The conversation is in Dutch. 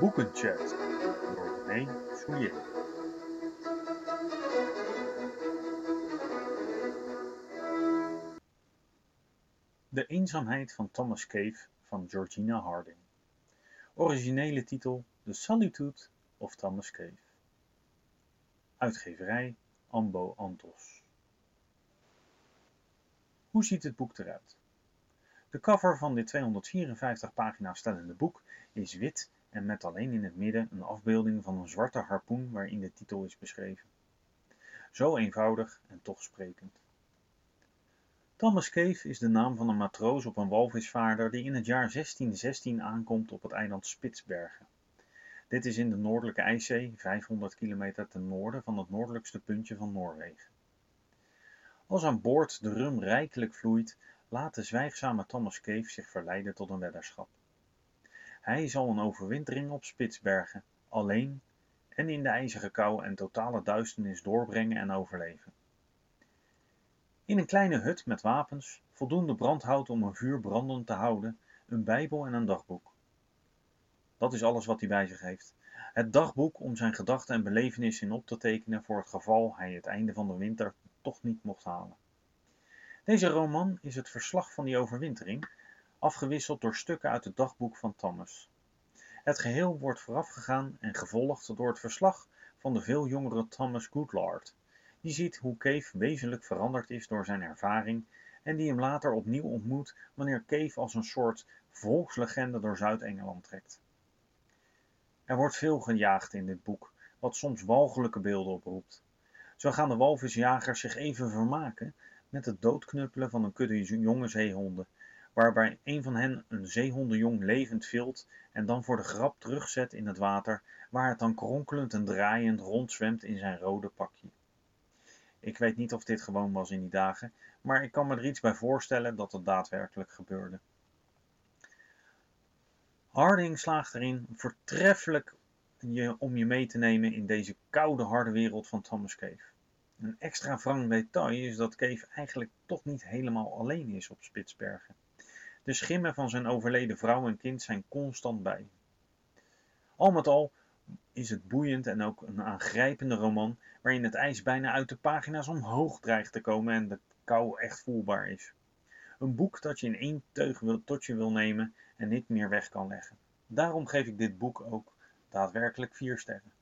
Boekenchat door René Soulier. De eenzaamheid van Thomas Cave van Georgina Harding. Originele titel The Solitude of Thomas Cave. Uitgeverij Ambo Antos. Hoe ziet het boek eruit? De cover van dit 254 pagina's stellende boek is wit en met alleen in het midden een afbeelding van een zwarte harpoen waarin de titel is beschreven. Zo eenvoudig en toch sprekend. Thomas Cave is de naam van een matroos op een walvisvaarder die in het jaar 1616 aankomt op het eiland Spitsbergen. Dit is in de Noordelijke IJszee, 500 kilometer ten noorden van het noordelijkste puntje van Noorwegen. Als aan boord de rum rijkelijk vloeit, laat de zwijgzame Thomas Cave zich verleiden tot een weddenschap. Hij zal een overwintering op Spitsbergen, alleen en in de ijzige kou en totale duisternis doorbrengen en overleven. In een kleine hut met wapens, voldoende brandhout om een vuur brandend te houden, een bijbel en een dagboek. Dat is alles wat hij bij zich heeft. Het dagboek om zijn gedachten en belevenissen in op te tekenen voor het geval hij het einde van de winter toch niet mocht halen. Deze roman is het verslag van die overwintering, afgewisseld door stukken uit het dagboek van Thomas. Het geheel wordt voorafgegaan en gevolgd door het verslag van de veel jongere Thomas Goodlard, die ziet hoe Cave wezenlijk veranderd is door zijn ervaring en die hem later opnieuw ontmoet wanneer Cave als een soort volkslegende door Zuid-Engeland trekt. Er wordt veel gejaagd in dit boek, wat soms walgelijke beelden oproept. Zo gaan de walvisjagers zich even vermaken met het doodknuppelen van een kudde jonge zeehonden, waarbij een van hen een zeehondenjong levend vilt en dan voor de grap terugzet in het water, waar het dan kronkelend en draaiend rondzwemt in zijn rode pakje. Ik weet niet of dit gewoon was in die dagen, maar ik kan me er iets bij voorstellen dat het daadwerkelijk gebeurde. Harding slaagt erin voortreffelijk om je mee te nemen in deze koude, harde wereld van Thomas Cave. Een extra wrang detail is dat Cave eigenlijk toch niet helemaal alleen is op Spitsbergen. De schimmen van zijn overleden vrouw en kind zijn constant bij. Al met al is het boeiend en ook een aangrijpende roman waarin het ijs bijna uit de pagina's omhoog dreigt te komen en de kou echt voelbaar is. Een boek dat je in één teug tot je wil nemen en niet meer weg kan leggen. Daarom geef ik dit boek ook daadwerkelijk vier sterren.